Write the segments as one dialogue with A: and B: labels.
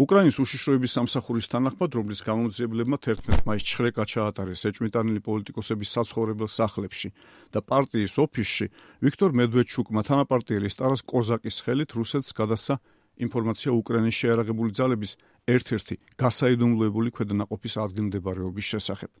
A: უკრაინის უშიშროების სამსახურის თანახმად, რომლის გამოძიებლებმა 11 მაისს ჩხრეკა ჩაატარეს ეჭვმიტანილი პოლიტიკოსების საცხოვრებელ სახლებში და პარტიის ოფისში, ვიქტორ მედვედჩუკმა თანაპარტიელის ტარას კოზაკის ხელით რუსეთს გადასცა ინფორმაცია უკრაინის შეერაღებული ძალების ერთ-ერთი გასაიდუმლოებული ქვედანაყოფის ადგილმდებარეობის შესახებ.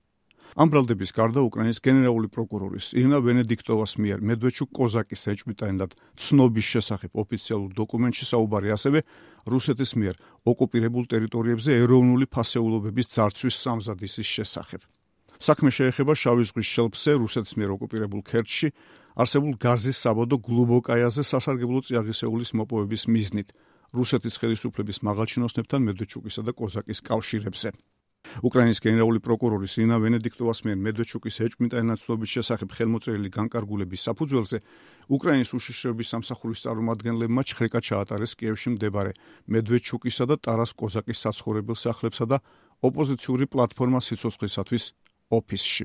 A: ამ ბრალდების გარდა უკრაინის გენერალური პროკურორის ირინა ვენედიქტოვას მიერ მედვედჩუკ კოზაკის ეჭვმიტანად ცნობის შესახებ ოფიციალურ დოკუმენტში საუბარი ასევე რუსეთის მიერ ოკუპირებულ ტერიტორიებზე ეროვნული ფასეულობების ძარცვის სამზადისის შესახებ. საქმე შეეხება შავი ზღვის შელფზე რუსეთის მიერ ოკუპირებულ ქერჩში არსებულ გაზის საბადო გლუბოკაიაზე სასარგებლო წიაღისეულის მოპოვების მიზნით რუსეთის ხელისუფლების მაღალჩინოსნებთან მედვედჩუკისა და კოზაკის კავშირებზე. უკრაინის გენერალური პროკურორის ინა ვენედიქტოვას მიერ მედვედჩუკის ეჭვმიტანაცნობის შესახებ ხელმოწერილი განკარგულების საფუძველზე უკრაინის უშიშროების სამსახურის წარმომადგენლებმა ჩხრეკა ჩაატარეს კიევში მდებარე მედვედჩუკისა და ტარას კოზაკის საცხოვრებელ სახლებსა და ოპოზიციური პლატფორმა სიცოცხლისათვის ოფისში.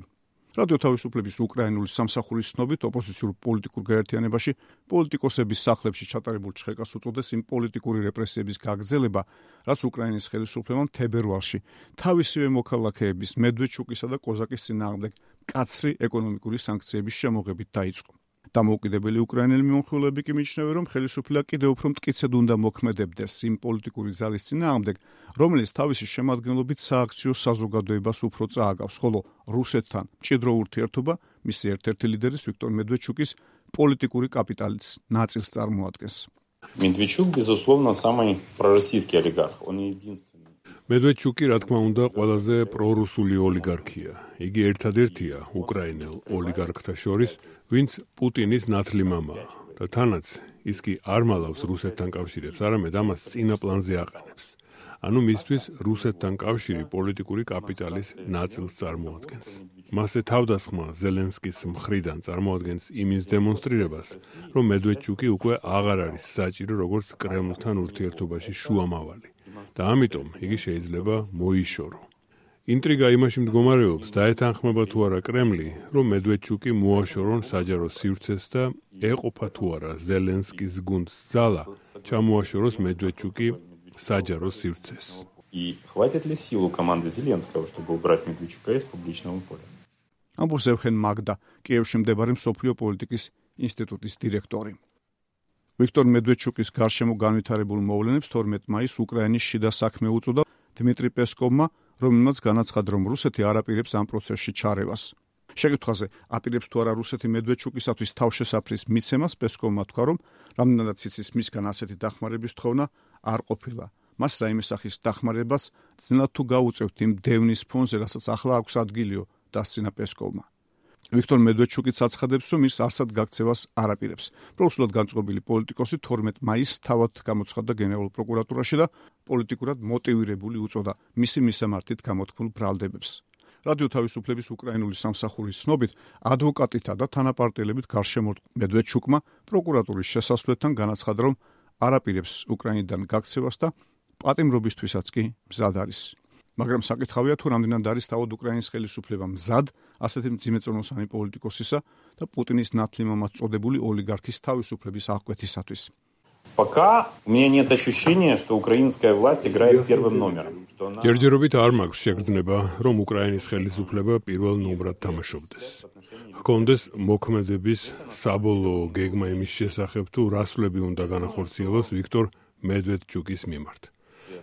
A: რადიო თავისუფლების უკრაინული სამსახურის ცნობით ოპოზიციურ პოლიტიკურ გაერთიანებაში პოლიტიკოსების სახლებში ჩატარებულ ჩხეკას უწოდეს იმ პოლიტიკური რეპრესიების გაგრძელება, რაც უკრაინის ხელისუფლებამ თებერვალში თავისივე მოქალაქეების მედვედჩუკისა და კოზაკის წინააღმდეგ კაცრი ეკონომიკური სანქციების შემოღებით დაიწყო. დამოუკიდებელი უკრაინელი მიმოხილეები კი მიჩნევენ, რომ ხელისუფლება კიდევ უფრო მტკიცედ უნდა მოქმედებდეს იმ პოლიტიკური ძალის წინააღმდეგ, რომელიც თავისი შემადგენლობით სააქციო საზოგადოებას უფრო წააგავს, ხოლო რუსეთთან მჭიდრო ურთიერთობა მისი ერთ-ერთი ლიდერის ვიქტორ მედვედჩუკის პოლიტიკური კაპიტალის ნაწილს წარმოადგენს.
B: Медведчук, безусловно, самый пророссийский олигарх. Он единственный.
C: მედვედჩუკი, რა თქმა უნდა, ყველაზე პრორუსული ოლიგარქია. იგი ერთადერთია უკრაინელ ოლიგარქთა შორის, ვინც პუტინის ნათლი მამაა. და თანაც ის კი არ მალავს რუსეთთან კავშირებს, არამედ ამას წინა პლანზე აყენებს. ანუ მისთვის რუსეთთან კავშირი პოლიტიკური კაპიტალის ნაწილს წარმოადგენს. მასე თავდასხმა ზელენსკის მხრიდან წარმოადგენს იმის დემონსტრირებას, რომ მედვედჩუკი უკვე აღარ არის საჭირო როგორც კრემლთან ურთიერთობაში შუამავალი. და ამიტომ იგი შეიძლება მოიშორო. ინტრიგა იმაში მდგომარეობს და ეთანხმება თუ არა კრემლი, რომ მედვედჩუკი მოაშორონ საჯარო სივრცეს და ეყოფა თუ არა ზელენსკის გუნდს ძალა ჩამოაშოროს მედვედჩუკი საჯარო სივრცეს.
B: И хватит ли сил у команды Зеленского, чтобы убрать Медведчука из публичного поля?
A: ამბობს ევხენ მაგდა, კიევში მდებარე სოფლიო პოლიტიკის ინსტიტუტის დირექტორი. ვიქტორ მედვედჩუკის გარშემო განვითარებულ მოვლენებს 12 მაისს უკრაინის შიდა საქმე უწოდა დიმიტრი პესკოვმა რომელმაც განაცხადა, რომ რუსეთი არაპირებს ამ პროცესში ჩარევას. შეკითხვაზე აპირებს თუ არა რუსეთი მედვედჩუკისათვის თავშესაფრის მიცემას, პესკოვმა თქვა, რომ რამდენადაც იცის მისგან ასეთი დახმარების თხოვნა არ ყოფილა. მას რაიმე სახის დახმარებას ძნელად თუ გაუწევთ იმ დევნის ფონზე, რასაც ახლა აქვს ადგილიო, დასცინა პესკოვმა. ვიქტორ მედვედჩუკიც აცხადებს, რომ ის ასად გაქცევას არაპირებს. პროფესიულად განწყობილი პოლიტიკოსი 12 მაისს თავად გამოცხადდა გენერალურ პროკურატურაში და პოლიტიკურად მოტივირებული უწოდა მისი მისამართით გამოთქმულ ბრალდებებს. რადიო თავისუფლების უკრაინული სამსახურის ცნობით, ადვოკატითა და თანაპარტიელებით გარშემორტყ მედვედჩუკმა პროკურატურის შესასვლელთან განაცხადა, რომ არაპირებს უკრაინიდან გაქცევას და პატიმრობისთვისაც კი მზად არის. მაგრამ საკითხავია თუ რამდენად არის თავად უკრაინის ხელისუფლება მზად ასეთი მძიმეწონოსანი პოლიტიკოსისა და პუტინის ნათლი მამაც წოდებული ოლიგარქის თავისუფლების აღკვეთისათვის.
B: Пока у меня нет ощущения, что украинская власть играет первым номером,
C: что она Держеробит არ მაქვს შეგრძნება, რომ უკრაინის ხელისუფლება პირველ ნომრად თამაშობდეს. ჰქონდეს მოქმედების საბოლოო გეგმა იმის შესახებ, თუ რასვლები უნდა განახორციელოს ვიქტორ მედვედჩუკის მიმართ.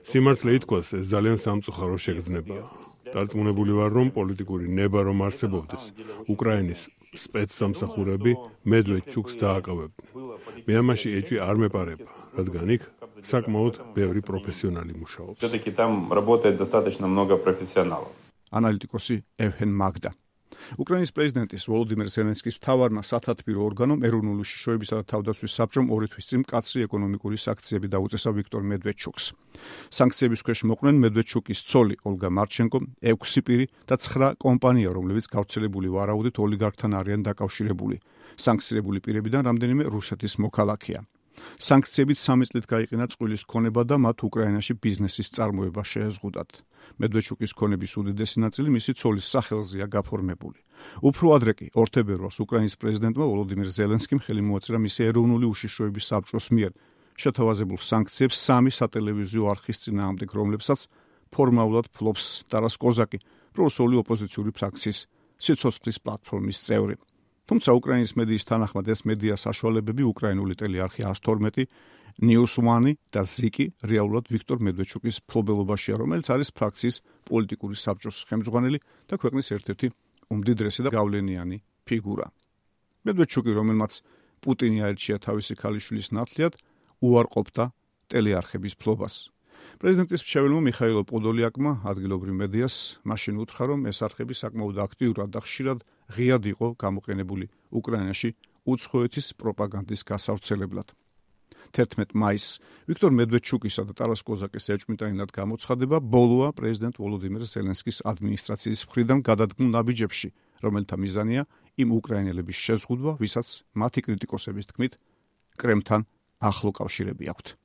C: სიმართლე ითქვას, ეს ძალიან სამწუხარო შეგრძნებაა. დარწმუნებული ვარ, რომ პოლიტიკური ნება რომ არსებობდეს, უკრაინის სპეცსამსახურები მედვედჩუკს დააკავებდნენ. მე ამაში ეჭვი არ მეპარება, რადგან იქ საკმაოდ ბევრი პროფესიონალი მუშაობს.
B: Всё-таки там работает достаточно много профессионалов.
A: Аналитикоси Евген Магда უკრაინის პრეზიდენტის ვოლოდიმირ ზელენსკის თავარმა სათათბირო ორგანომ ეროვნული შიშოებისა და თავდაცვის საბჭომ ორი თვის წინ კაცრი ეკონომიკური სანქციები დაუწესა ვიქტორ მედვედჩუკს. სანქციების ქვეშ მოყვნენ მედვედჩუკის ცოლი ოლგა მარჩენკო, 6 პირი და 9 კომპანია, რომლებიც გავრცელებული ვარაუდით ოლიგარქთან არიან დაკავშირებული. სანქცირებული პირებიდან რამდენიმე რუსეთის მოქალაქეა. სანქციებით სამი წლით გაიყინა წყვილის ქონება და მათ უკრაინაში ბიზნესის წარმოება შეეზღუდათ. მედვედჩუკის ქონების უდიდესი ნაწილი მისი ცოლის სახელზეა გაფორმებული. უფრო ადრე კი ორთებერვალს უკრაინის პრეზიდენტმა ვოლოდიმირ ზელენსკიმ ხელი მოაწერა მისი ეროვნული უშიშროების საბჭოს მიერ შეთავაზებულ სანქციებს სამი სატელევიზიო არხის წინააღმდეგ, რომლებსაც ფორმალურად ფლობს ტარას კოზაკი, პროსული ოპოზიციური ფრაქციის სიცოცხლის პლატფორმის წევრი. თუმცა უკრაინის მედიის თანახმად ეს მედია საშუალებები უკრაინული ტელეარხი 112 News One და Ziki რეალურად ვიქტორ მედვეჩუკის ფლობელობაშია, რომელიც არის ფრაქციის პოლიტიკური საბჭოს ხელმძღვანელი და ქვეყნის ერთ-ერთი უმდიდრესი და გავლენიანი ფიგურა. მედვეჩუკი, რომელმაც პუტინი აერჩია თავისი ქალიშვილის ნათლიად, უარყოფდა ტელეარხების ფლობას. პრეზიდენტის მშეველმა მიხაილო პოდოლიაკმა ადგილობრივ მედიას მაშინ უთხრა, რომ ეს არხები საკმაოდ აქტიურად და ხშირად ღიად იყო გამოყენებული უკრაინაში უცხოეთის პროპაგანდის გასავრცელებლად. 11 მაისს ვიქტორ მედვედჩუკისა და ტარას კოზაკის ეჭვმიტანილად გამოცხადება ბოლოა პრეზიდენტ ვოლოდიმირ ზელენსკის ადმინისტრაციის მხრიდან გადადგმულ ნაბიჯებში, რომელთა მიზანია იმ უკრაინელების შეზღუდვა, ვისაც მათი კრიტიკოსების თქმით კრემთან ახლო კავშირები აქვთ.